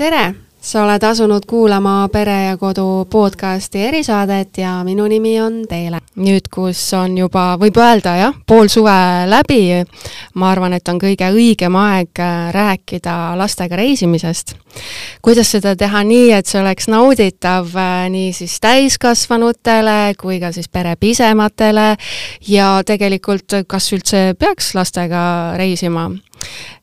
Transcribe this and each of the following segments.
tere, sa oled asunud kuulama Pere ja Kodu podcasti erisaadet ja minu nimi on Teele. nüüd, kus on juba, võib öelda jah, pool suve läbi, ma arvan, et on kõige õigem aeg äh, rääkida lastega reisimisest. kuidas seda teha nii, et see oleks nauditav äh, nii siis täiskasvanutele kui ka siis pere pisematele ja tegelikult, kas üldse peaks lastega reisima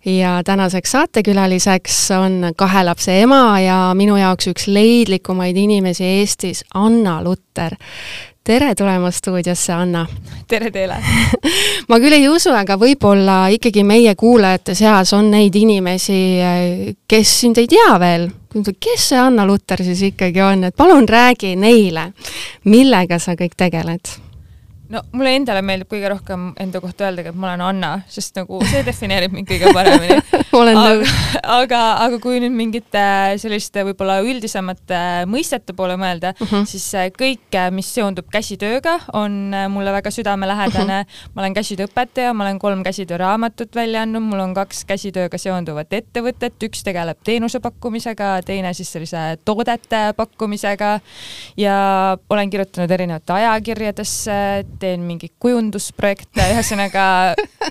ja tänaseks saatekülaliseks on kahe lapse ema ja minu jaoks üks leidlikumaid inimesi Eestis, Anna Lutter. tere tulemast stuudiosse, Anna! tere teile! ma küll ei usu, aga võib-olla ikkagi meie kuulajate seas on neid inimesi, kes sind ei tea veel. kes see Anna Lutter siis ikkagi on, et palun räägi neile, millega sa kõik tegeled no mulle endale meeldib kõige rohkem enda kohta öeldagi, et ma olen Anna, sest nagu see defineerib mind kõige paremini nõus. aga, aga kui nüüd mingite selliste võib-olla üldisemate mõistete poole mõelda uh, -huh. siis kõik, mis seondub käsitööga, on mulle väga südamelähedane uh. -huh. ma olen käsitööõpetaja, ma olen kolm käsitööraamatut välja andnud, mul on kaks käsitööga seonduvat ettevõtet, üks tegeleb teenuse pakkumisega, teine siis sellise toodete pakkumisega ja olen kirjutanud erinevate ajakirjadesse teen mingeid kujundusprojekte, ühesõnaga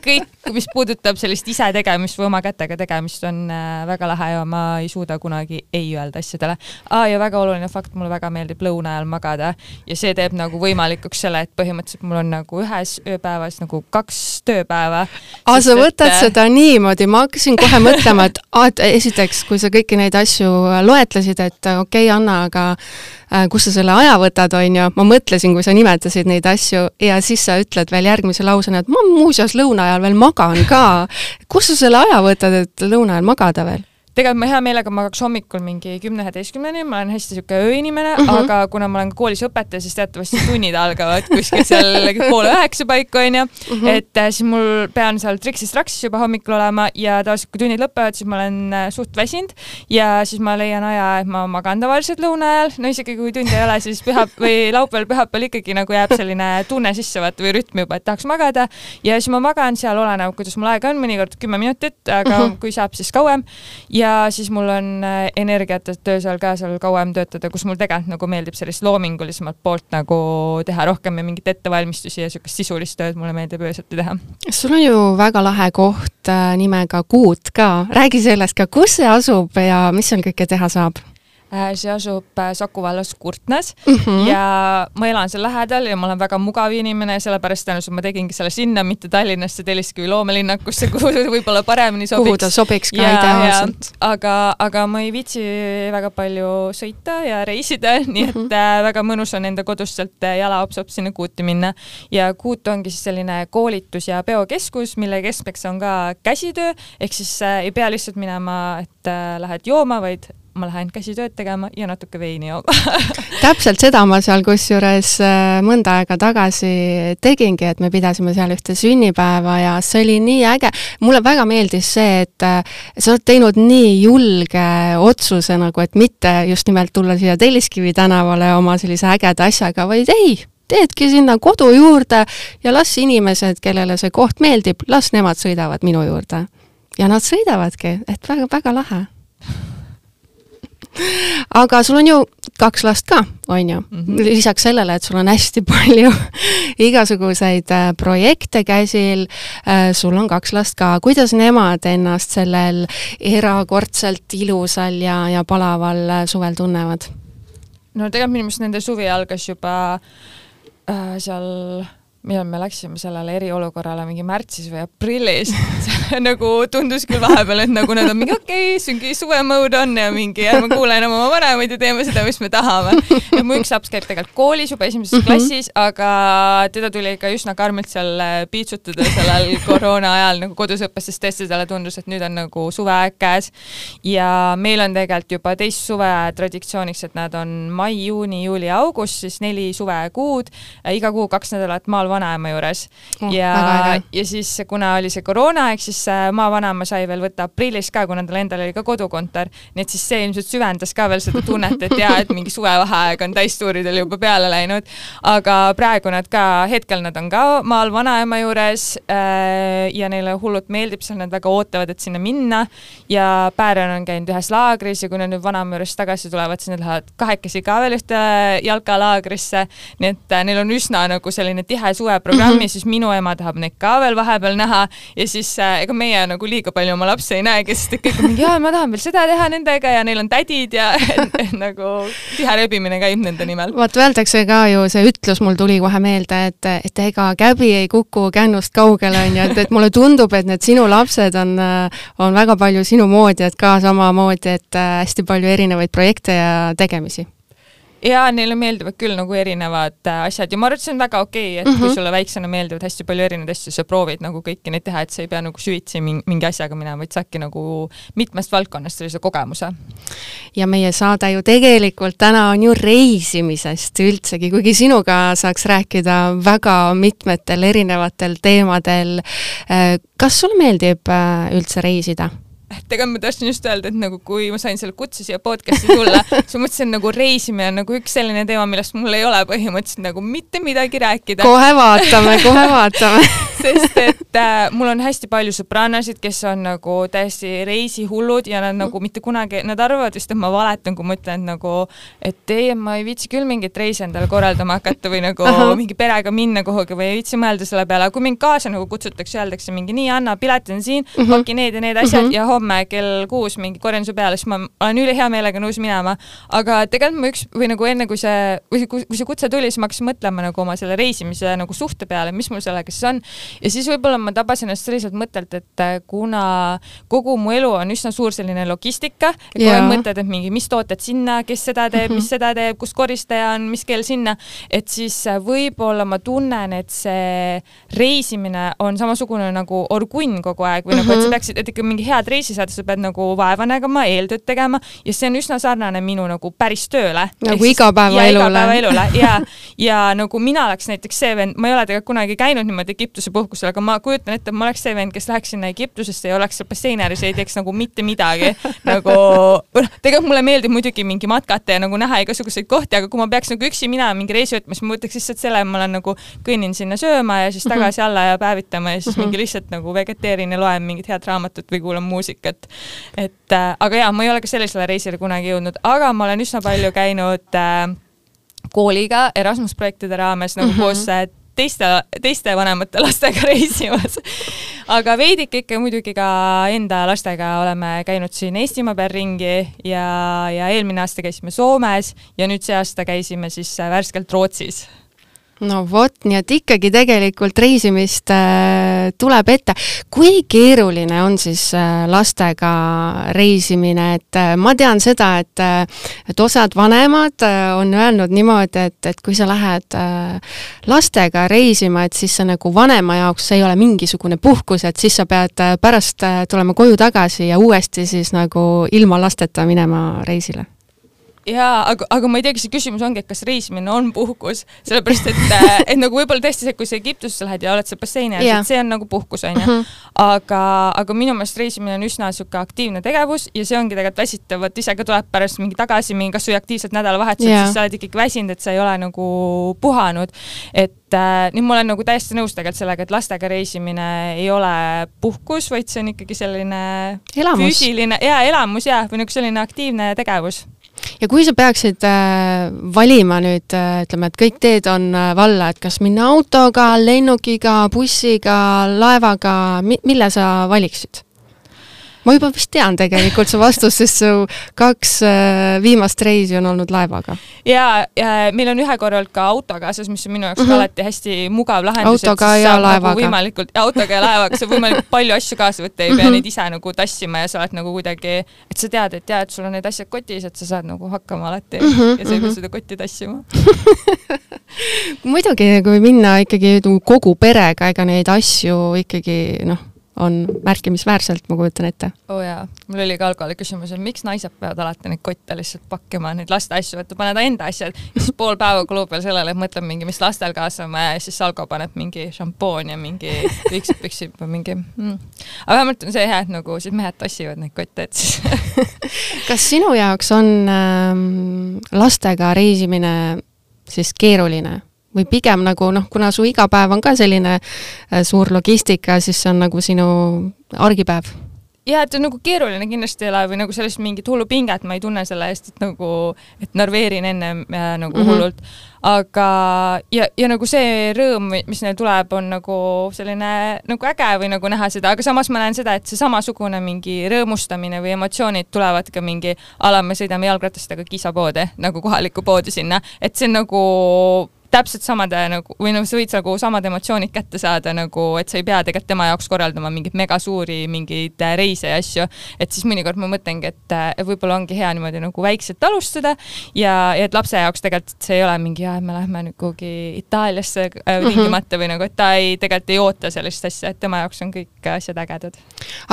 kõik, mis puudutab sellist isetegemist või oma kätega tegemist, on äh, väga lahe ja ma ei suuda kunagi ei öelda asjadele ah,. ja väga oluline fakt, mulle väga meeldib lõuna ajal magada ja see teeb nagu võimalikuks selle, et põhimõtteliselt mul on nagu ühes ööpäevas nagu kaks tööpäeva. aa, sa võtad et... seda niimoodi, ma hakkasin kohe mõtlema, et aa, et esiteks, kui sa kõiki neid asju loetlesid, et okei okay,, Anna, aga äh, kust sa selle aja võtad, on ju, ma mõtlesin, kui sa nimetasid neid asju ja siis sa ütled veel järgmise lausena, et ma muuseas lõuna ajal veel magan ka. kust sa selle aja võtad, et lõuna ajal magada veel? Tegelikult ma hea meelega magaks hommikul mingi kümne-üheteistkümneni, ma olen hästi sihuke ööinimene mm, -hmm. aga kuna ma olen ka koolis õpetaja, siis teatavasti tunnid algavad kuskil seal poole üheksa paiku onju -hmm. et äh, siis mul pean seal triksis-traksis juba hommikul olema ja tavaliselt kui tunnid lõpevad, siis ma olen äh, suht väsinud ja siis ma leian aja, et ma magan tavaliselt lõuna ajal, no isegi kui tundi ei ole, siis püha või laupäeval, pühapäeval ikkagi nagu jääb selline tunne sisse vaata või rütm juba, et tahaks magada ja siis ma magan seal, oleneb, kuidas mul aega on, mõnikord kümme minutit, aga mm -hmm. kui saab, siis kauem ja ja siis mul on äh, energiat, et öösel ka seal kauem töötada, kus mul tegelikult nagu meeldib sellist loomingulisemat poolt nagu teha rohkem ja mingeid ettevalmistusi ja niisugust sisulist tööd mulle meeldib öösiti teha. sul on ju väga lahe koht äh, nimega Kuut ka, räägi sellest ka, kus see asub ja mis seal kõike teha saab see asub äh, Saku vallas Kurtnas mm -hmm. ja ma elan seal lähedal ja ma olen väga mugav inimene, sellepärast tõenäoliselt ma tegingi selle sinna, mitte Tallinnasse Telliskivi loomelinnakusse, kuhu võib-olla paremini sobiks. kuhu ta sobiks ka ideaalselt. aga, aga ma ei viitsi väga palju sõita ja reisida, nii et mm -hmm. väga mõnus on enda kodust sealt jala hops-hops sinna Kuuti minna. ja Kuut ongi siis selline koolitus- ja peokeskus, mille keskmeks on ka käsitöö, ehk siis äh, ei pea lihtsalt minema, et äh, lähed jooma, vaid ma lähen käsitööd tegema ja natuke veini jooma täpselt seda ma seal kusjuures äh, mõnda aega tagasi tegingi, et me pidasime seal ühte sünnipäeva ja see oli nii äge. mulle väga meeldis see, et äh, sa oled teinud nii julge otsuse nagu, et mitte just nimelt tulla siia Telliskivi tänavale oma sellise ägeda asjaga, vaid ei, teedki sinna kodu juurde ja las inimesed, kellele see koht meeldib, las nemad sõidavad minu juurde. ja nad sõidavadki, et väga-väga lahe aga sul on ju kaks last ka, on ju mm? -hmm. lisaks sellele, et sul on hästi palju igasuguseid äh, projekte käsil, äh, sul on kaks last ka, kuidas nemad ennast sellel erakordselt ilusal ja, ja palaval äh, suvel tunnevad? no tegelikult minu meelest nende suvi algas juba äh, seal millal me läksime sellele eriolukorrale mingi märtsis või aprillis nagu tundus küll vahepeal, et nagu nad on mingi okei okay,, mingi suvemõud on ja mingi ärme kuule enam oma vanemaid ja teeme seda, mis me tahame. et mu üks laps käib tegelikult koolis juba esimeses mm -hmm. klassis, aga teda tuli ikka üsna karmilt seal äh, piitsutada sellel koroona ajal nagu kodus õppes, sest tõesti talle tundus, et nüüd on nagu suveaeg käes. ja meil on tegelikult juba teist suve traditsiooniks, et nad on mai, juuni, juuli, august, siis neli suvekuud, iga kuu kaks nädalat maal vanaema juures Oh, ja ja siis kuna oli see koroonaaeg, siis äh, maavanaema sai veel võtta aprillis ka, kuna tal endal oli ka kodukontor, nii et siis see ilmselt süvendas ka veel seda tunnet, et jaa, et mingi suvevaheaeg on täistuuridel juba peale läinud. aga praegu nad ka, hetkel nad on ka maal vanaema juures äh, ja neile hullult meeldib seal, nad väga ootavad, et sinna minna ja Pääran on käinud ühes laagris ja kui nad nüüd vanaema juurest tagasi tulevad, siis nad lähevad kahekesi ka veel ühte jalkalaagrisse. nii et äh, neil on üsna nagu selline tihe suveprogramm mm -hmm. siis minu ema tahab neid ka veel vahepeal näha ja siis äh, ega meie nagu liiga palju oma lapsi ei näegi, sest et kõik on mingi, jaa, ma tahan veel seda teha nendega ja neil on tädid ja nagu tihe rebimine käib nende nimel. vaat öeldakse ka ju, see ütlus mul tuli kohe meelde, et, et ega käbi ei kuku kännust kaugele, onju, et, et mulle tundub, et need sinu lapsed on, on väga palju sinu moodi, et ka samamoodi, et äh, hästi palju erinevaid projekte ja tegemisi. Ja neile meeldivad küll nagu erinevad äh, asjad ja ma arvan, et see on väga okei okay,, et mm -hmm. kui sulle väiksena meeldivad hästi palju erinevaid asju, sa proovid nagu kõiki neid teha, et sa ei pea nagu süvitsi mingi, asjaga minema, vaid saadki nagu mitmest valdkonnast sellise kogemuse. ja meie saade ju tegelikult täna on ju reisimisest üldsegi, kuigi sinuga saaks rääkida väga mitmetel erinevatel teemadel. kas sulle meeldib äh, üldse reisida? Et ega ma tahtsin just öelda, et nagu kui ma sain selle kutse siia podcast'i tulla, siis ma mõtlesin nagu reisimine on nagu üks selline teema, millest mul ei ole põhimõtteliselt nagu mitte midagi rääkida. kohe vaatame, kohe vaatame. sest et äh, mul on hästi palju sõbrannasid, kes on nagu täiesti reisihullud ja nad nagu mitte kunagi, nad arvavad vist, et ma valetan, kui ma ütlen nagu, et ei, ma ei viitsi küll mingit reisi endale korraldama hakata või nagu Ahah. mingi perega minna kuhugi või ei viitsi mõelda selle peale, aga kui mind kaasa nagu kutsutakse, öeldakse mingi nii, Anna, piletid on siin mm. -hmm. paki need ja need asjad mm. -hmm. ja homme kell kuus mingi korjan su peale, siis ma olen ülihea meelega nõus minema. aga tegelikult ma üks või nagu enne, kui see, või kui, see kutse tuli, siis ma hakkasin mõtlema nagu oma selle reisimise nagu suhte peale, mis mul sellega siis on. ja siis võib-olla ma tabasin ennast selliselt mõttelt, et äh, kuna kogu mu elu on üsna suur selline logistika, kogu aeg mõtled, et mingi, mis tooted sinna, kes seda teeb mm, -hmm. mis seda teeb, kus koristaja on, mis kell sinna, et siis äh, võib-olla ma tunnen, et see reisimine on samasugune nagu orgunn kogu aeg või mm -hmm. nagu, et sa Mhm. peaksid, et ikka mingi head reisi saada, sa pead nagu vaeva nägema, eeltööd tegema ja see on üsna sarnane minu nagu päris tööle. Nagu igapäevaelule. ja, ja nagu mina oleks näiteks see vend, ma ei ole tegelikult kunagi käinud niimoodi Egiptuse puhkusel, aga ma kujutan ette, et ma oleks see vend, kes läheks sinna Egiptusesse ja oleks seal basseini ääres ja ei teeks nagu mitte midagi. nagu, noh, tegelikult mulle meeldib muidugi mingi matkata ja nagu näha igasuguseid kohti, aga kui ma peaks nagu üksi minema mingi reisi võtma, siis ma võtaks lihtsalt selle, ma olen nagu kõnnin sinna sööma ja siis tagasi alla ja päevitama ja siis mingi lihtsalt nagu vegeteerin ja loen mingit head raamatut või kuulan muusikat. Et äh, aga jaa, ma ei ole ka sellisele reisile kunagi jõudnud, aga ma olen üsna palju käinud äh, kooliga Erasmus projektide raames nagu mm. -hmm. koos äh, teiste, teiste vanemate lastega reisimas. aga veidike ikka muidugi ka enda lastega oleme käinud siin Eestimaa peal ringi ja, ja eelmine aasta käisime Soomes ja nüüd see aasta käisime siis äh, värskelt Rootsis no vot, nii et ikkagi tegelikult reisimist tuleb ette. kui keeruline on siis äh, lastega reisimine, et äh, ma tean seda, et äh, et osad vanemad on öelnud niimoodi, et, et kui sa lähed äh, lastega reisima, et siis see nagu vanema jaoks ei ole mingisugune puhkus, et siis sa pead pärast tulema koju tagasi ja uuesti siis nagu ilma lasteta minema reisile jaa, aga, aga ma ei tea, kas see küsimus ongi, et kas reisimine on puhkus, sellepärast et, et nagu võib-olla tõesti see, kui sa Egiptusesse lähed ja oled seal basseini ääres yeah., et see on nagu puhkus, onju. Mhm. aga, aga minu meelest reisimine on üsna niisugune aktiivne tegevus ja see ongi tegelikult väsitav, et ise ka tuleb pärast mingi tagasi mingi kasvõi aktiivselt nädalavahetusel Jaa. yeah., siis sa oled ikkagi väsinud, et sa ei ole nagu puhanud. et äh, nüüd ma olen nagu täiesti nõus tegelikult sellega, et lastega reisimine ei ole puhkus, vaid see on ikkagi selline elamus. füüsiline ja elamus ja, või nagu selline aktiivne tegevus ja kui sa peaksid äh, valima nüüd äh, ütleme, et kõik teed on äh, valla, et kas minna autoga, lennukiga, bussiga, laevaga mi, mille sa valiksid? Ma juba vist tean tegelikult su vastust, sest su kaks äh, viimast reisi on olnud laevaga. ja, ja meil on ühe korra olnud ka auto kaasas, mis on minu jaoks mm. -hmm. alati hästi mugav lahendus. Autoga ja laevaga. võimalikult, autoga ja laevaga saab võimalikult palju asju kaasa võtta, ei pea Mhm. neid ise nagu tassima ja sa oled nagu kuidagi, et sa tead, et jaa, et sul on need asjad kotis, et sa saad nagu hakkama alati mm -hmm, ja sa ei pea mhm. seda kotti tassima. muidugi, kui minna ikkagi nagu kogu perega, ega neid asju ikkagi noh, on märkimisväärselt, ma kujutan ette. oo oh jaa, mul oli ka algkooli küsimus, et miks naised peavad alati neid kotte lihtsalt pakkima, neid laste asju, et paned enda asjad ja siis pool päeva kulub veel sellele, et mõtled mingi, mis lastel kaasa on vaja ja siis Salgo paneb mingi šampoon ja mingi püksid, püksid või mingi mm. aga vähemalt on see hea, et nagu siis mehed tassivad neid kotte, et siis kas sinu jaoks on ähm, lastega reisimine siis keeruline? Või pigem nagu noh, kuna su igapäev on ka selline äh, suur logistika, siis see on nagu sinu argipäev? jah, et nagu keeruline kindlasti ei ole või nagu sellist mingit hullu pinget ma ei tunne selle eest, et nagu, et narveerin enne äh, nagu mm -hmm. hullult. aga, ja, ja nagu see rõõm, mis neil tuleb, on nagu selline nagu äge või nagu näha seda, aga samas ma näen seda, et see samasugune mingi rõõmustamine või emotsioonid tulevad ka mingi, a la me sõidame jalgratastega kisapoodi, nagu kohalikku poodi sinna, et see on nagu täpselt samade nagu, või noh, sa võid nagu samad emotsioonid kätte saada nagu, et sa ei pea tegelikult tema jaoks korraldama mingeid megasuuri mingeid äh, reise ja asju. et siis mõnikord ma mõtlengi, et äh, võib-olla ongi hea niimoodi nagu väikselt alustada ja, ja et lapse jaoks tegelikult see ei ole mingi, et me lähme nüüd kuhugi Itaaliasse äh, mhm. tingimata või nagu, et ta ei, tegelikult ei oota sellist asja, et tema jaoks on kõik asjad ägedad.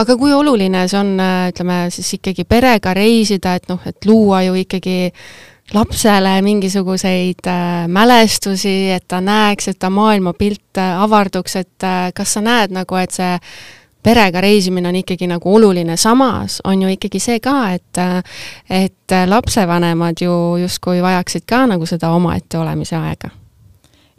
aga kui oluline see on, ütleme siis ikkagi perega reisida, et noh, et luua ju ikkagi lapsele mingisuguseid äh, mälestusi, et ta näeks, et ta maailmapilt äh, avarduks, et äh, kas sa näed nagu, et see perega reisimine on ikkagi nagu oluline, samas on ju ikkagi see ka, et et lapsevanemad ju justkui vajaksid ka nagu seda omaette olemise aega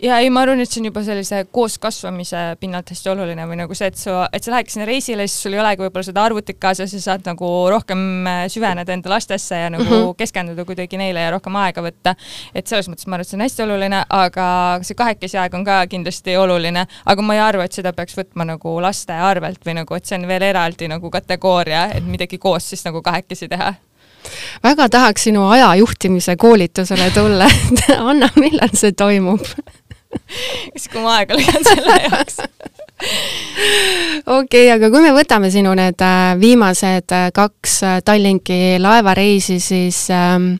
ja ei, ma arvan, et see on juba sellise kooskasvamise pinnalt hästi oluline või nagu see, et sa, et sa läheks sinna reisile, siis sul ei olegi võib-olla seda arvutit kaasas ja saad nagu rohkem äh, süveneda enda lastesse ja nagu mm -hmm. keskenduda kuidagi neile ja rohkem aega võtta. et selles mõttes ma arvan, et see on hästi oluline, aga see kahekesi aeg on ka kindlasti oluline, aga ma ei arva, et seda peaks võtma nagu laste arvelt või nagu, et see on veel eraldi nagu kategooria, et midagi koos siis nagu kahekesi teha väga tahaks sinu aja juhtimise koolitusele tulla, et Anna, millal see toimub siis kui ma aega leian selle jaoks okei okay,, aga kui me võtame sinu need äh, viimased äh, kaks äh, Tallinki laevareisi, siis ähm,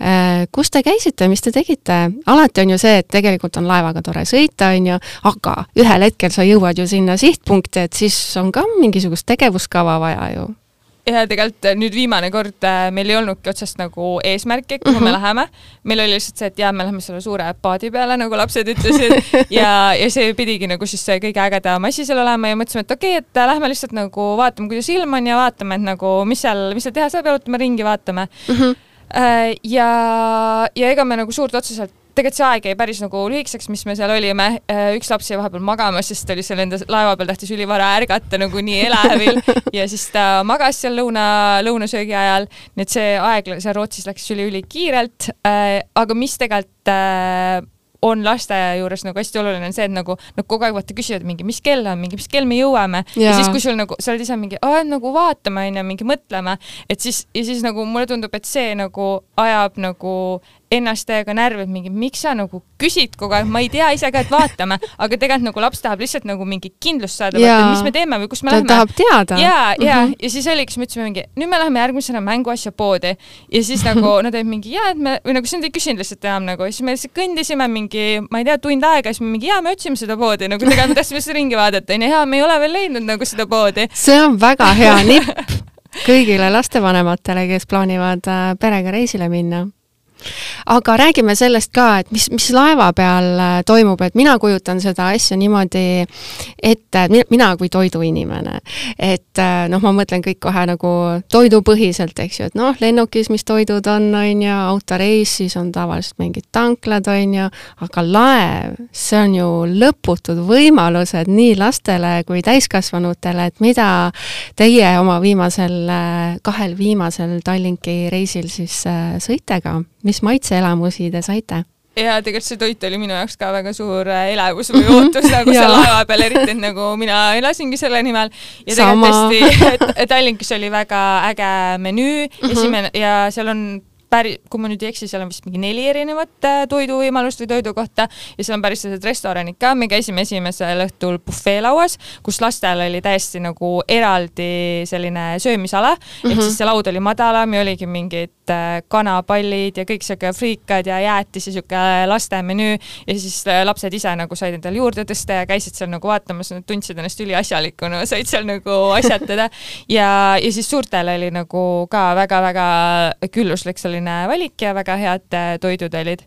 äh, kus te käisite, mis te tegite? alati on ju see, et tegelikult on laevaga tore sõita, on ju, aga ühel hetkel sa jõuad ju sinna sihtpunkti, et siis on ka mingisugust tegevuskava vaja ju ja tegelikult äh, nüüd viimane kord äh, meil ei olnudki otsest nagu eesmärki, kuhu mm -hmm. me mhm. läheme. meil oli lihtsalt see, et jaa, me läheme selle suure paadi peale, nagu lapsed ütlesid ja, ja see pidigi nagu siis see kõige ägedam asi seal olema ja mõtlesime, et okei okay,, et äh, lähme lihtsalt nagu vaatame, kuidas ilm on ja vaatame, et nagu mis seal, mis seal teha saab, jalutame ringi, vaatame mm. -hmm ja, ja ega me nagu suurt otseselt tegelikult see aeg jäi päris nagu lühikeseks, mis me seal olime. Äh, üks laps jäi vahepeal magama, sest ta oli seal enda laeva peal, tahtis ülivara ärgata nagu nii elevil ja siis ta magas seal lõuna, lõunasöögi ajal. nii et see aeg seal Rootsis läks üli-ülikiirelt. Äh, aga mis tegelikult äh, on laste juures nagu hästi oluline on see, et nagu nad kogu aeg vaata küsivad mingi, mis kell on, mingi, mis kell me jõuame ja, ja siis, kui sul nagu, sa oled ise mingi, nagu vaatame onju, mingi mõtleme, et siis ja siis nagu mulle tundub, et see nagu ajab nagu ennast täiega närvi, et mingi, miks sa nagu küsid kogu aeg, ma ei tea ise ka, et vaatame, aga tegelikult nagu laps tahab lihtsalt nagu mingi kindlust saada, mis me teeme või kus me ta lähme. tahab teada. ja, ja mm, -hmm. ja siis oligi, siis me ütlesime mingi, nüüd me läheme järgmisena mänguasja poodi ja siis nagu nad olid mingi ja, et me või nagu siis nad ei küsinud lihtsalt enam nagu siis me lihtsalt kõndisime mingi, ma ei tea, tund aega, siis me mingi ja, me otsime seda poodi, nagu tegelikult me tahtsime lihtsalt ringi vaadata, onju, ja me ei ole veel leidnud nagu seda poodi. see on väga hea nipp kõigile lastevanematele, kes plaanivad äh, perega reisile minna aga räägime sellest ka, et mis, mis laeva peal äh, toimub, et mina kujutan seda asja niimoodi ette, mina kui toiduinimene, et äh, noh, ma mõtlen kõik kohe nagu toidupõhiselt, eks ju, et noh, lennukis, mis toidud on, on ju, autoreis, siis on tavaliselt mingid tanklad, on ju, aga laev, see on ju lõputud võimalused nii lastele kui täiskasvanutele, et mida teie oma viimasel, äh, kahel viimasel Tallinki reisil siis sõite ka? mis maitseelamusi te saite? ja tegelikult see toit oli minu jaoks ka väga suur äh, elevus või ootus nagu seal laeva peal, eriti et nagu mina elasingi selle nimel. ja tegelikult tõesti, Tallinkis oli väga äge menüü mm, -hmm. esimene ja seal on päri-, kui ma nüüd ei eksi, seal on vist mingi neli erinevat äh, toiduvõimalust või toidukohta ja seal on päris sellised restoranid ka, me käisime esimesel õhtul bufeelauas, kus lastel oli täiesti nagu eraldi selline söömisala mm, -hmm. ehk mhm. siis see laud oli madalam ja oligi mingid äh, kanapallid ja kõik sihuke friikad ja jäätis ja sihuke lastemenüü ja siis äh, lapsed ise nagu said endale juurde tõsta ja käisid seal nagu vaatamas, nad tundsid ennast üliasjalikuna, said seal nagu asjatada ja, ja siis suurtel oli nagu ka väga-väga külluslik selline valik ja väga head toidud olid.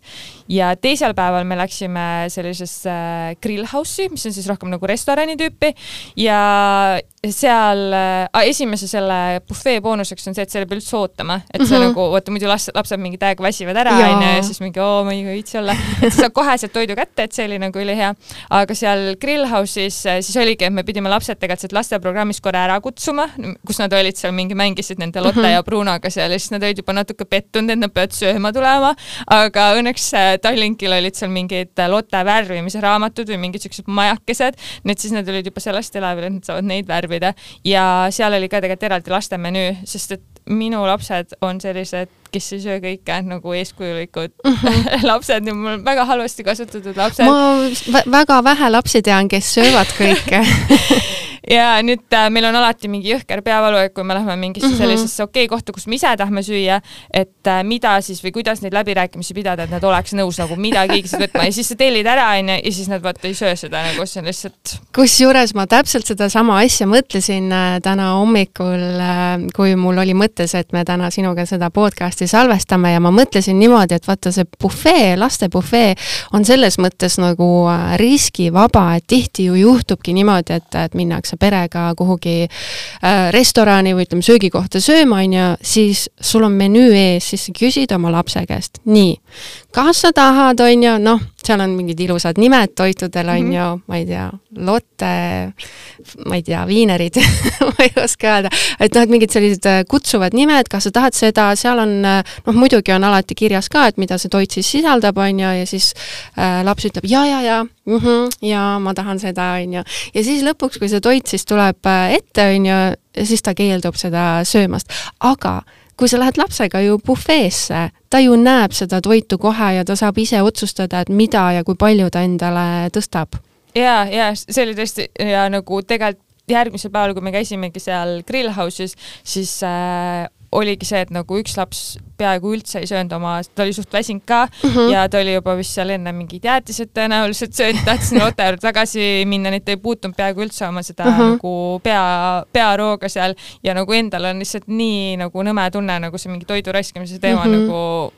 ja teisel päeval me läksime sellisesse grill house'i, mis on siis rohkem nagu restorani tüüpi ja seal äh, esimese selle bufee boonuseks on see, et seal ei pea üldse ootama, et mm -hmm. sa mhm. nagu, vaata muidu laps, lapsed mingi täiega väsivad ära, onju, ja siis mingi oo, ma ei viitsi olla. et sa saad koheselt toidu kätte, et see oli nagu ülihea. aga seal grill house'is äh, siis oligi, et me pidime lapsed tegelikult sealt lasteprogrammist korra ära kutsuma, kus nad olid seal mingi, mängisid nende Lotte mm -hmm. ja Brunoga seal ja siis nad olid juba natuke pettunud, et nad peavad sööma tulema. aga õnneks äh, Tallinkil olid seal mingid Lotte värvimise raamatud või mingid siuksed majakesed, need siis nad olid juba sellest elevil, et nad saavad neid värvida ja seal oli ka tegelikult eraldi lastemenüü, sest et minu lapsed on sellised, kes ei söö kõike nagu eeskujulikud mm -hmm. lapsed mul on väga halvasti kasvatatud lapsed. ma väga vähe lapsi tean, kes söövad kõike ja nüüd äh, meil on alati mingi jõhker peavalu, et kui me läheme mingisse mm -hmm. sellisesse okei okay kohta, kus me ise tahame süüa, et äh, mida siis või kuidas neid läbirääkimisi pidada, et nad oleks nõus nagu midagigi võtma ja siis sa tellid ära, onju, ja siis nad vaata ei söö seda nagu, see on lihtsalt. kusjuures ma täpselt sedasama asja mõtlesin äh, täna hommikul äh,, kui mul oli mõttes, et me täna sinuga seda podcast'i salvestame ja ma mõtlesin niimoodi, et vaata see bufee, laste bufee on selles mõttes nagu äh, riskivaba, et tihti ju juhtubki niimoodi, et, et minnakse minnakse perega kuhugi äh, restorani või ütleme, söögikohta sööma, on ju, siis sul on menüü ees, siis sa küsid oma lapse käest, nii, kas sa tahad, on ju, noh, seal on mingid ilusad nimed toitudel, on mm -hmm. ju, ma ei tea, Lotte, ma ei tea, viinerid ma ei oska öelda, et noh, et mingid sellised äh, kutsuvad nimed, kas sa tahad seda, seal on, äh, noh, muidugi on alati kirjas ka, et mida see toit siis sisaldab, on ju, ja siis äh, laps ütleb ja, ja, ja mm, -hmm, ja ma tahan seda, on ju. ja siis lõpuks, kui see toit siis tuleb äh, ette, on ju, siis ta keeldub seda söömast, aga kui sa lähed lapsega ju bufeesse, ta ju näeb seda toitu kohe ja ta saab ise otsustada, et mida ja kui palju ta endale tõstab. ja, ja see oli tõesti ja nagu tegelikult järgmisel päeval, kui me käisimegi seal grill house'is, siis äh, oligi see, et nagu üks laps peaaegu üldse ei söönud oma, ta oli suht väsinud ka mm -hmm. ja ta oli juba vist seal enne mingid jäätised tõenäoliselt söönud, tahtis Otepääle juurde tagasi minna, nii et ta ei puutunud peaaegu üldse oma seda mm -hmm. nagu pea, pearooga seal ja nagu endal on lihtsalt nii nagu nõme tunne, nagu see mingi toidu raiskamise teema mm -hmm. nagu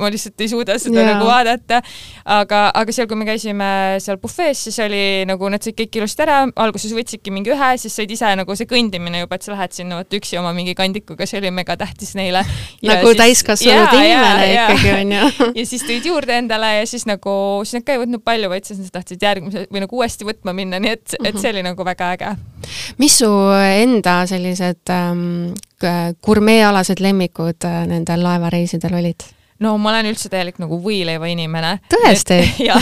ma lihtsalt ei suuda seda yeah. nagu vaadata. aga, aga seal, kui me käisime seal bufees, siis oli nagu nad sõid kõik ilusti ära, alguses võtsidki mingi ühe, siis said ise nagu see kõndimine juba, et sa lähed sinna vot üksi oma mingi kandikuga, see oli mega tähtis neile. nagu täiskasvanud inimene ikkagi onju. ja siis tõid juurde endale ja siis nagu, siis nad ka ei võtnud palju, vaid siis nad tahtsid järgmise või nagu uuesti võtma minna, nii et, et see oli nagu väga äge. mis su enda sellised ähm, gurmeealased lemmikud äh, nendel laevareisidel olid? No ma olen üldse täielik nagu võileiva inimene. tõesti? jaa,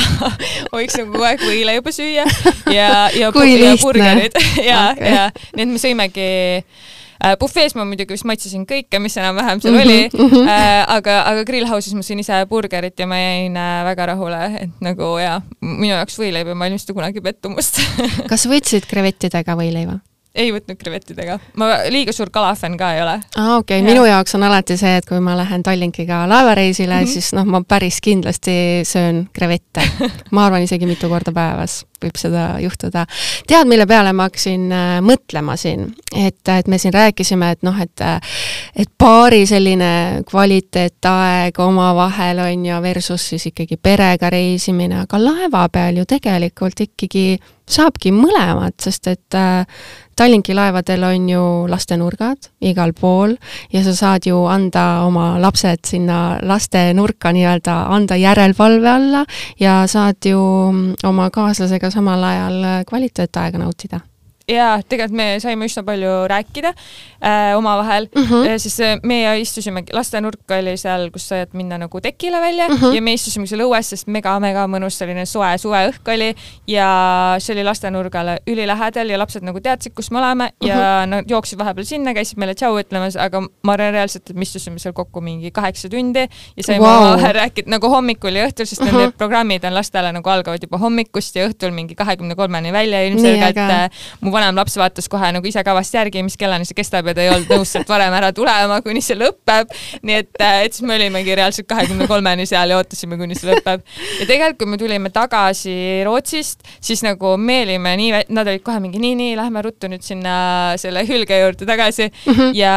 võiks nagu kogu aeg võileiba süüa ja, ja, ja burgerid ja okay., ja nii et me sõimegi äh, bufees ma muidugi vist maitsesin kõike, mis enam-vähem seal oli mm, -hmm. äh, aga, aga grillhouse'is ma sõin ise burgerit ja ma jäin äh, väga rahule, et nagu jaa, minu jaoks võileib ei valmista kunagi pettumust kas võtsid krevettidega võileiva? Ei võtnud krevettidega, ma liiga suur kalafänn ka ei ole. aa, okei okay., minu jaoks on alati see, et kui ma lähen Tallinkiga laevareisile mm, -hmm. siis noh, ma päris kindlasti söön krevette. ma arvan isegi mitu korda päevas võib seda juhtuda. tead, mille peale ma hakkasin äh, mõtlema siin, et, et me siin rääkisime, et noh, et äh, et paari selline kvaliteetaeg omavahel on ju, versus siis ikkagi perega reisimine, aga laeva peal ju tegelikult ikkagi saabki mõlemat, sest et äh, Tallinki laevadel on ju lastenurgad igal pool ja sa saad ju anda oma lapsed sinna lastenurka nii-öelda, anda järelevalve alla ja saad ju oma kaaslasega samal ajal kvaliteetaega nautida jaa, tegelikult me saime üsna palju rääkida äh, omavahel mm, -hmm. siis äh, meie istusimegi, lastenurk oli seal, kus saad minna nagu tekile välja mm -hmm. ja me istusime seal õues, sest mega-mega mõnus selline soe suveõhk oli ja see oli lastenurgale ülilähedal ja lapsed nagu teadsid, kus me oleme ja mm -hmm. nad jooksid vahepeal sinna, käisid meile tšau ütlemas, aga ma arvan reaalselt, et me istusime seal kokku mingi kaheksa tundi ja saime wow. omavahel rääkida nagu hommikul ja õhtul, sest mm -hmm. nende programmid on lastele nagu algavad juba hommikust ja õhtul mingi kahekümne kolmeni välja ilmselgelt äh, mu vanem laps vaatas kohe nagu ise kavast järgi, mis kellani see kestab ja ta ei olnud nõus sealt varem ära tulema, kuni see lõpeb. nii et, äh, et siis me olimegi reaalselt kahekümne kolmeni seal ja ootasime, kuni see lõpeb. ja tegelikult, kui me tulime tagasi Rootsist, siis nagu me olime nii, nad olid kohe mingi nii, nii, lähme ruttu nüüd sinna selle hülge juurde tagasi mm -hmm. ja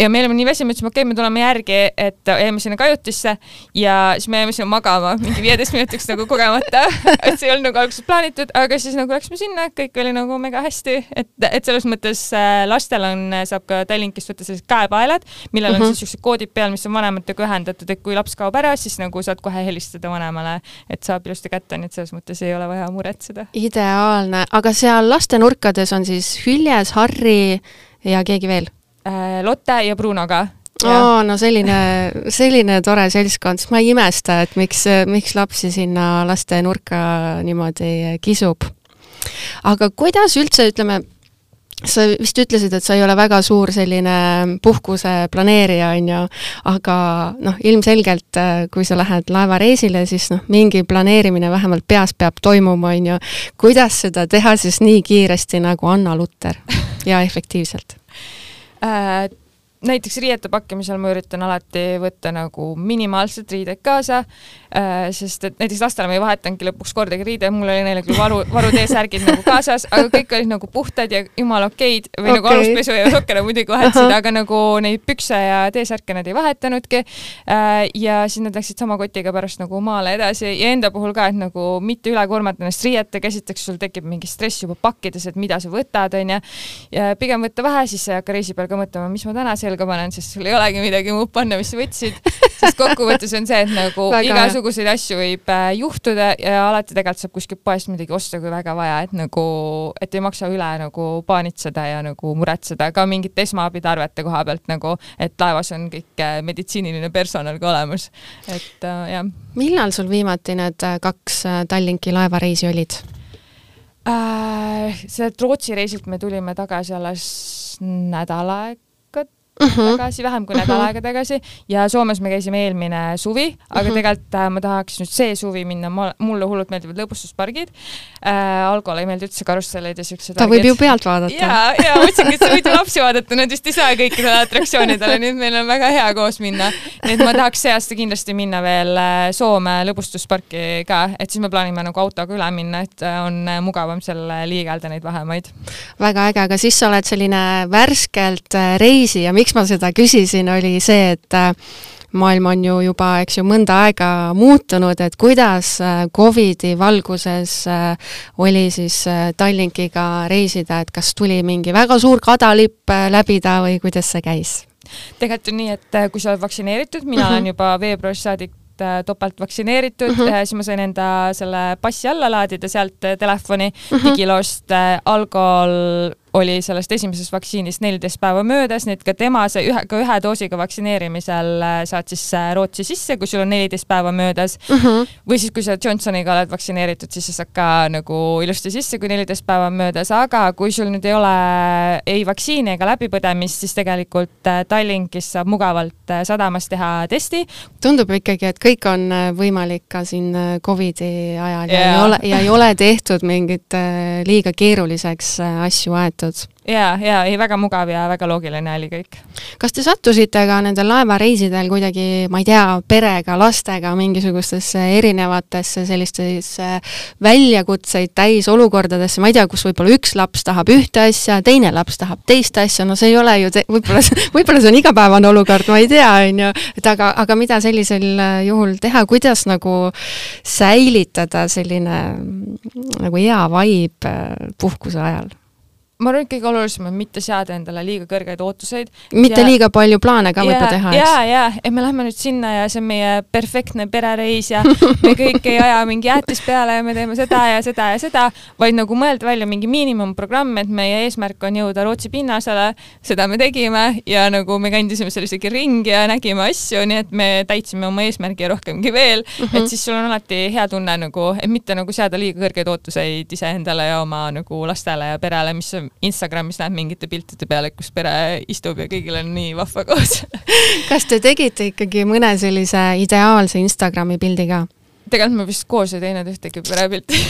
ja me olime nii väsinud, ütlesime, okei okay,, me tuleme järgi, et jäime sinna kajutisse. Ja siis me jäime sinna magama mingi viieteist minutiks nagu kogemata, et see ei olnud nagu alguses plaanitud, aga siis nagu läksime sinna, kõik oli nagu mega hästi, et, et selles mõttes äh, lastel on, saab ka Tallinkist võtta sellised käepaelad, millel on mm -hmm. siis siuksed koodid peal, mis on vanematega ühendatud, et kui laps kaob ära, siis nagu saad kohe helistada vanemale, et saab ilusti kätte, nii et selles mõttes ei ole vaja muretseda. ideaalne, aga seal lastenurkades on siis Hüljes, Harri ja keegi veel Lotte ja Brunoga. oo, no selline, selline tore seltskond, siis ma ei imesta, et miks, miks lapsi sinna lastenurka niimoodi kisub. aga kuidas üldse, ütleme, sa vist ütlesid, et sa ei ole väga suur selline puhkuse planeerija, on ju, aga noh, ilmselgelt kui sa lähed laevareisile, siis noh, mingi planeerimine vähemalt peas peab toimuma, on ju. kuidas seda teha siis nii kiiresti nagu Anna Lutter ja efektiivselt? Äh, näiteks riiete pakkimisel ma üritan alati võtta nagu minimaalselt riideid kaasa sest et näiteks lastele ma ei vahetanudki lõpuks kordagi riide, mul oli neile küll varu, varuteesärgid nagu kaasas, aga kõik olid nagu puhtad ja jumala okeid või okay. nagu aluspesu ja sokkene muidugi vahetasid, aga nagu neid pükse ja T-särke nad ei vahetanudki äh,. ja siis nad läksid sama kotiga pärast nagu maale edasi ja enda puhul ka, et nagu mitte üle koormata ennast riietega, esiteks sul tekib mingi stress juba pakkides, et mida sa võtad, onju. ja pigem võtta vähe, siis sa ei hakka reisi peal ka mõtlema, mis ma täna selga panen, sest sul ei olegi midagi muud panna, mis sa võtsid. Sest kokkuvõttes on see, et nagu igasuguseid asju võib äh, juhtuda ja alati tegelikult saab kuskilt poest midagi osta, kui väga vaja, et nagu, et ei maksa üle nagu paanitseda ja nagu muretseda ka mingite esmaabitarvete koha pealt nagu, et laevas on kõik äh, meditsiiniline personal ka olemas, et äh, jah. millal sul viimati need äh, kaks Tallinki laevareisi olid? Äh, sealt Rootsi reisilt me tulime tagasi alles nädal aega mhm. -huh. tagasi, vähem kui nädal mhm. aega tagasi ja Soomes me käisime eelmine suvi, aga mhm. -huh. tegelikult äh, ma tahaks nüüd see suvi minna, mulle hullult meeldivad lõbustuspargid äh,. Algole ei meeldi üldse karussellid ja siuksed. ta võib ju pealt vaadata. ja, ja mõtlesingi, et sa võid ju lapsi vaadata, nad vist ei saa kõikidele atraktsioonidele, nii et meil on väga hea koos minna. nii et ma tahaks see aasta kindlasti minna veel äh, Soome lõbustusparki ka, et siis me plaanime nagu autoga üle minna, et äh, on mugavam seal liigelda neid vahemaid. väga äge, aga siis sa oled selline värskelt reisija, miks miks ma seda küsisin, oli see, et äh, maailm on ju juba, eks ju, mõnda aega muutunud, et kuidas äh, Covidi valguses äh, oli siis Tallinkiga reisida, et kas tuli mingi väga suur kadalipp läbida või kuidas see käis? tegelikult on nii, et kui sa oled vaktsineeritud, mina mm -hmm. olen juba veebruarist saadik topelt vaktsineeritud mm, -hmm. siis ma sain enda selle passi alla laadida sealt telefoni mm -hmm. digiloost algol oli sellest esimesest vaktsiinist neliteist päeva möödas, nii et ka tema see ühe, ka ühe doosiga vaktsineerimisel äh, saad siis äh, Rootsi sisse, kui sul on neliteist päeva möödas. Mhm. -huh. või siis, kui sa Johnsoniga oled vaktsineeritud, siis sa saad ka nagu ilusti sisse, kui neliteist päeva on möödas, aga kui sul nüüd ei ole ei vaktsiini ega läbipõdemist, siis tegelikult äh, Tallinkis saab mugavalt sadamas teha testi. tundub ikkagi, et kõik on võimalik ka siin Covidi ajal yeah. ja ei ole, ja ei ole tehtud mingit liiga keeruliseks asju aetud tehtud. ja, ja ei, väga mugav ja väga loogiline oli kõik. kas te sattusite ka nendel laevareisidel kuidagi, ma ei tea, perega, lastega mingisugustesse erinevatesse sellistesse väljakutseid täis olukordadesse, ma ei tea, kus võib-olla üks laps tahab ühte asja, teine laps tahab teist asja, no see ei ole ju, võib-olla, võib-olla see on igapäevane olukord, ma ei tea, on ju, et aga, aga mida sellisel juhul teha, kuidas nagu säilitada selline nagu hea vibe puhkuse ajal? Ma arvan, et kõige olulisem on mitte seada endale liiga kõrgeid ootuseid. mitte ja, liiga palju plaane ka võib-olla teha, eks? ja, ja, et me lähme nüüd sinna ja see on meie perfektne perereis ja me kõik ei aja mingi jäätis peale ja me teeme seda ja seda ja seda, vaid nagu mõelda välja mingi miinimumprogramm, et meie eesmärk on jõuda Rootsi pinnasele, seda me tegime ja nagu me kõndisime seal isegi ringi ja nägime asju, nii et me täitsime oma eesmärgi ja rohkemgi veel mm, -hmm. et siis sul on alati hea tunne nagu, et mitte nagu seada liiga kõrgeid ootuseid iseendale ja oma nagu lastele ja perele, mis Instagramis näed mingite piltide peale, kus pere istub ja kõigil on nii vahva koos. Kas te tegite ikkagi mõne sellise ideaalse Instagrami pildi ka? tegelikult me vist koos ei teinud ühtegi perepilti.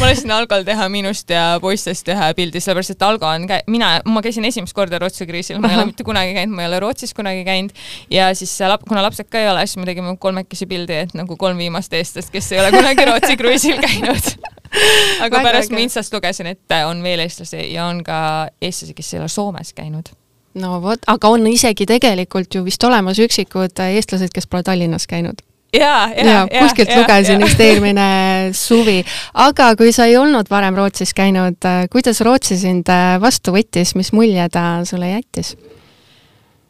Ma lasin Algol teha minust ja poistest ühe pildi, sellepärast et Algo on mina, ma käisin esimest korda Rootsi kriisil, ma ei ole mitte kunagi käinud, ma ei ole Rootsis kunagi käinud. Ja siis lap-, kuna lapsed ka ei ole, siis me tegime kolmekesi pildi, et nagu kolm viimast eestlast, kes ei ole kunagi Rootsi kruiisil käinud aga Väga pärast ma Instast lugesin, et on veel eestlasi ja on ka eestlasi, kes ei ole Soomes käinud. No vot, aga on isegi tegelikult ju vist olemas üksikud eestlased, kes pole Tallinnas käinud. Ja, ja, ja, ja kuskilt lugesin just eelmine suvi. aga kui sa ei olnud varem Rootsis käinud, kuidas Rootsi sind vastu võttis, mis mulje ta sulle jättis?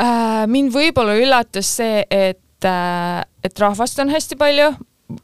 Äh,? mind võib-olla üllatas see, et äh,, et rahvast on hästi palju,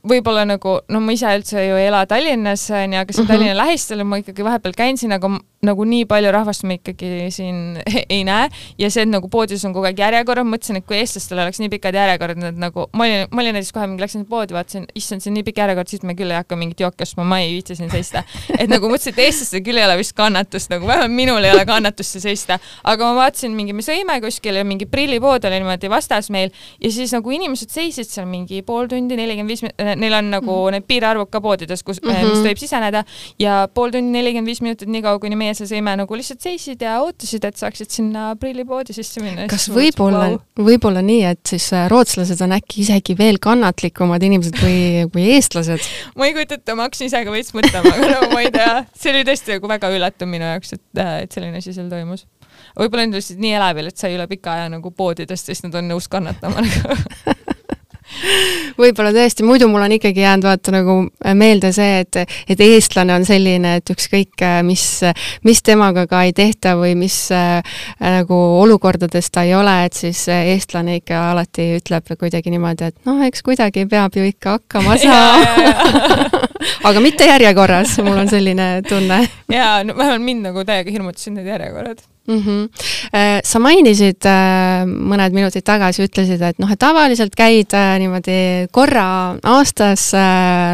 võib-olla nagu, no ma ise üldse ju ei ela Tallinnas, onju, aga see on mm -hmm. Tallinna lähistel ma ikkagi vahepeal käin siin, aga nagu nii palju rahvast me ikkagi siin ei näe ja see, et nagu poodides on kogu aeg järjekorrad, mõtlesin, et kui eestlastel oleks nii pikad järjekorrad, et nagu ma olin, ma olin näiteks kohe mingi läksin poodi, vaatasin, issand, see on nii pikk järjekord, siis me küll ei hakka mingit jooki ostma, ma ei viitsi siin seista. et nagu mõtlesin, et eestlastel küll ei ole vist kannatust, nagu vähemalt minul ei ole kannatust see seista. aga ma vaatasin mingi, me sõime kuskil ja mingi prillipood oli niimoodi vastas meil ja siis nagu inimesed seisid seal mingi pool tundi, nelikümmend viis, neil on nagu mm -hmm. need piirarvud ka poodides, kus mm, -hmm. mis tohib siseneda ja pool tundi, nelikümmend viis minutit, niikaua kuni meie seal sõime nagu lihtsalt seisid ja ootasid, et saaksid sinna aprillipoodi sisse minna. kas võib-olla wow., võib-olla nii, et siis äh, rootslased on äkki isegi veel kannatlikumad inimesed kui, kui eestlased ma ei kujuta ette, ma hakkasin ise ka veits mõtlema, aga no ma ei tea, see oli tõesti nagu väga üllatav minu jaoks, et, äh, et selline asi seal toimus võib-olla nad olid nii elevil, et sai üle pika aja nagu poodidest, siis nad on nõus kannatama nagu võib-olla tõesti, muidu mul on ikkagi jäänud vaata nagu meelde see, et, et eestlane on selline, et ükskõik mis, mis temaga ka ei tehta või mis äh, nagu olukordades ta ei ole, et siis eestlane ikka alati ütleb kuidagi niimoodi, et noh, eks kuidagi peab ju ikka hakkama saama. aga mitte järjekorras, mul on selline tunne. jaa, no vähemalt mind nagu täiega hirmutasid need järjekorrad mm. -hmm. sa mainisid äh, mõned minutid tagasi, ütlesid, et noh, et tavaliselt käid äh, niimoodi korra aastas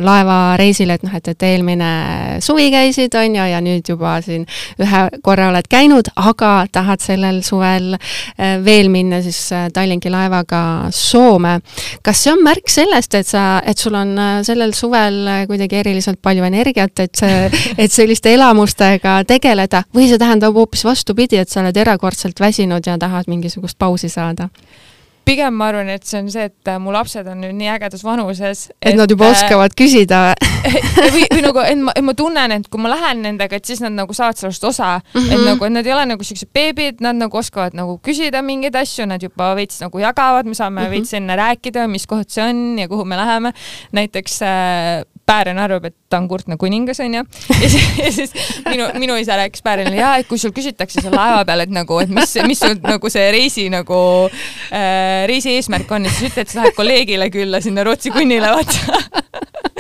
laevareisil, et noh, et, et eelmine suvi käisid, on ju, ja nüüd juba siin ühe korra oled käinud, aga tahad sellel suvel veel minna siis Tallinki laevaga Soome. kas see on märk sellest, et sa, et sul on sellel suvel kuidagi eriliselt palju energiat, et et selliste elamustega tegeleda või see tähendab hoopis vastupidi, et sa oled erakordselt väsinud ja tahad mingisugust pausi saada? pigem ma arvan, et see on see, et mu lapsed on nüüd nii ägedas vanuses. et nad juba oskavad küsida või, või nagu, et ma, et ma tunnen, et kui ma lähen nendega, et siis nad nagu saavad sellest osa mm, -hmm. et mhm. nagu, et nad ei ole nagu siuksed beebid, nad nagu oskavad nagu küsida mingeid asju, nad juba veits nagu jagavad, me saame mm -hmm. veits enne rääkida, mis koht see on ja kuhu me läheme. näiteks äh, Päären arvab, et ta on kurtne kuningas, onju. ja siis, minu, minu isa rääkis Päärenile, jaa, et kui sul küsitakse seal laeva peal, et nagu, et mis, mis sul nagu see reisi nagu äh,, reisi eesmärk on, et siis ütle, et sa lähed kolleegile külla sinna Rootsi kunnile, vaata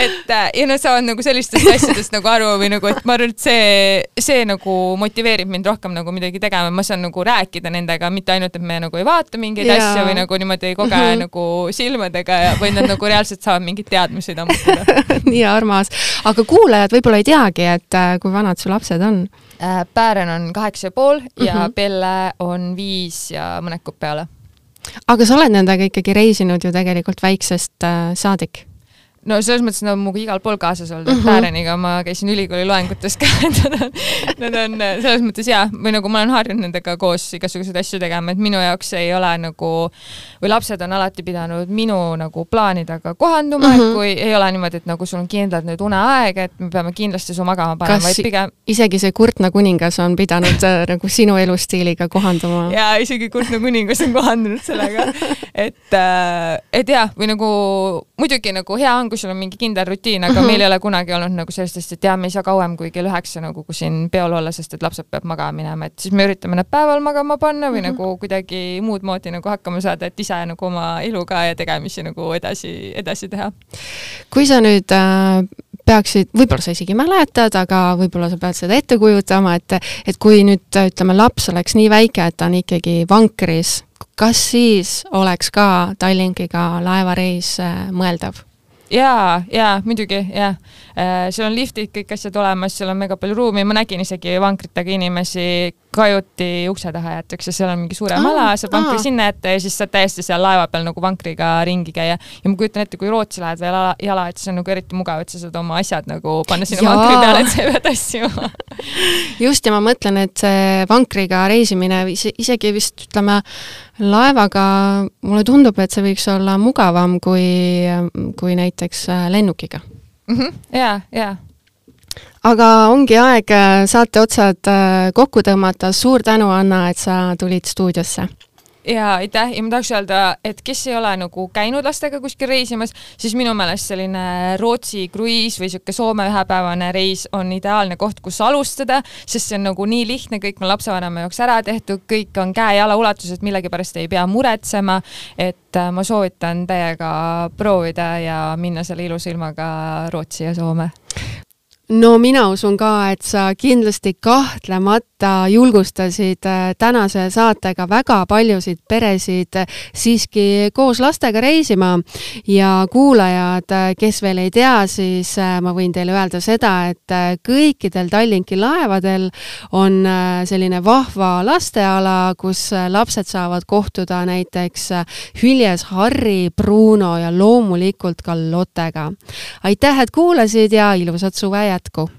et äh, ja nad saavad nagu sellistest asjadest nagu aru või nagu, et ma arvan, et see, see nagu motiveerib mind rohkem nagu midagi tegema, ma saan nagu rääkida nendega, mitte ainult, et me nagu ei vaata mingeid ja. asju või nagu niimoodi ei koge mm -hmm. nagu silmadega ja, vaid nad nagu reaalselt saavad mingeid teadmisi ammutada nii armas. aga kuulajad võib-olla ei teagi, et äh, kui vanad su lapsed on? Äh, Päären on kaheksa ja pool ja mm -hmm. Pelle on viis ja mõned kuud peale. aga sa oled nendega ikkagi reisinud ju tegelikult väiksest saadik no selles mõttes nad on minuga igal pool kaasas olnud mm, -hmm. et Pääreniga ma käisin ülikooli loengutes ka et nad on, nad on selles mõttes jaa, või nagu ma olen harjunud nendega koos igasuguseid asju tegema, et minu jaoks ei ole nagu, või lapsed on alati pidanud minu nagu plaanidega kohanduma mm, -hmm. et mhm. kui ei ole niimoodi, et nagu sul on kindlalt nüüd uneaeg, et me peame kindlasti su magama panema, vaid pigem isegi see kurtna kuningas on pidanud äh, nagu sinu elustiiliga kohanduma? jaa, isegi kurtna kuningas on kohandunud sellega, et, äh, et jah, või nagu muidugi nagu hea on, sul on mingi kindel rutiin, aga mm -hmm. meil ei ole kunagi olnud nagu sellist asja, et jaa, me ei saa kauem kui kell üheksa nagu siin peol olla, sest et lapsed peavad magama minema, et siis me üritame nad päeval magama panna või mm -hmm. nagu kuidagi muud moodi nagu hakkama saada, et ise nagu oma eluga ja tegemisi nagu edasi, edasi teha. kui sa nüüd äh, peaksid, võib-olla sa isegi mäletad, aga võib-olla sa pead seda ette kujutama, et, et kui nüüd ütleme, laps oleks nii väike, et ta on ikkagi vankris, kas siis oleks ka Tallinkiga laevareis äh, mõeldav? Jaa, jaa, muidugi, jah. Äh, seal on liftid, kõik asjad olemas, seal on mega palju ruumi, ma nägin isegi vankritega inimesi, kajuti ukse taha jäetakse, seal on mingi suurem Aa, ala, saab vankri aa. sinna jätta ja siis saad täiesti seal laeva peal nagu vankriga ringi käia. ja ma kujutan ette, kui Rootsi lähed veel jala, jala, et siis on nagu eriti mugav, et sa saad oma asjad nagu panna sinna Jaa. vankri peale, et sa ei pea tassima. just, ja ma mõtlen, et see vankriga reisimine, is- isegi vist ütleme, laevaga mulle tundub, et see võiks olla mugavam kui, kui näiteks äh, lennukiga. ja, ja aga ongi aeg äh, saate otsad äh, kokku tõmmata, suur tänu, Anna, et sa tulid stuudiosse. ja aitäh ja ma tahaks öelda, et kes ei ole nagu käinud lastega kuskil reisimas, siis minu meelest selline Rootsi kruiis või sihuke Soome ühepäevane reis on ideaalne koht, kus alustada, sest see on nagu nii lihtne, kõik on lapsevanema jaoks ära tehtud, kõik on käe-jala ulatuses, millegipärast ei pea muretsema. et äh, ma soovitan täiega proovida ja minna selle ilusa ilmaga Rootsi ja Soome no mina usun ka, et sa kindlasti kahtlemata julgustasid äh, tänase saatega väga paljusid peresid äh, siiski koos lastega reisima ja kuulajad, äh, kes veel ei tea, siis ma võin teile öelda seda, et kõikidel Tallinki laevadel on selline vahva lasteala, kus lapsed saavad kohtuda näiteks hüljes Harri, Bruno ja loomulikult ka Lottega. aitäh, et kuulasid ja ilusat suve jätku!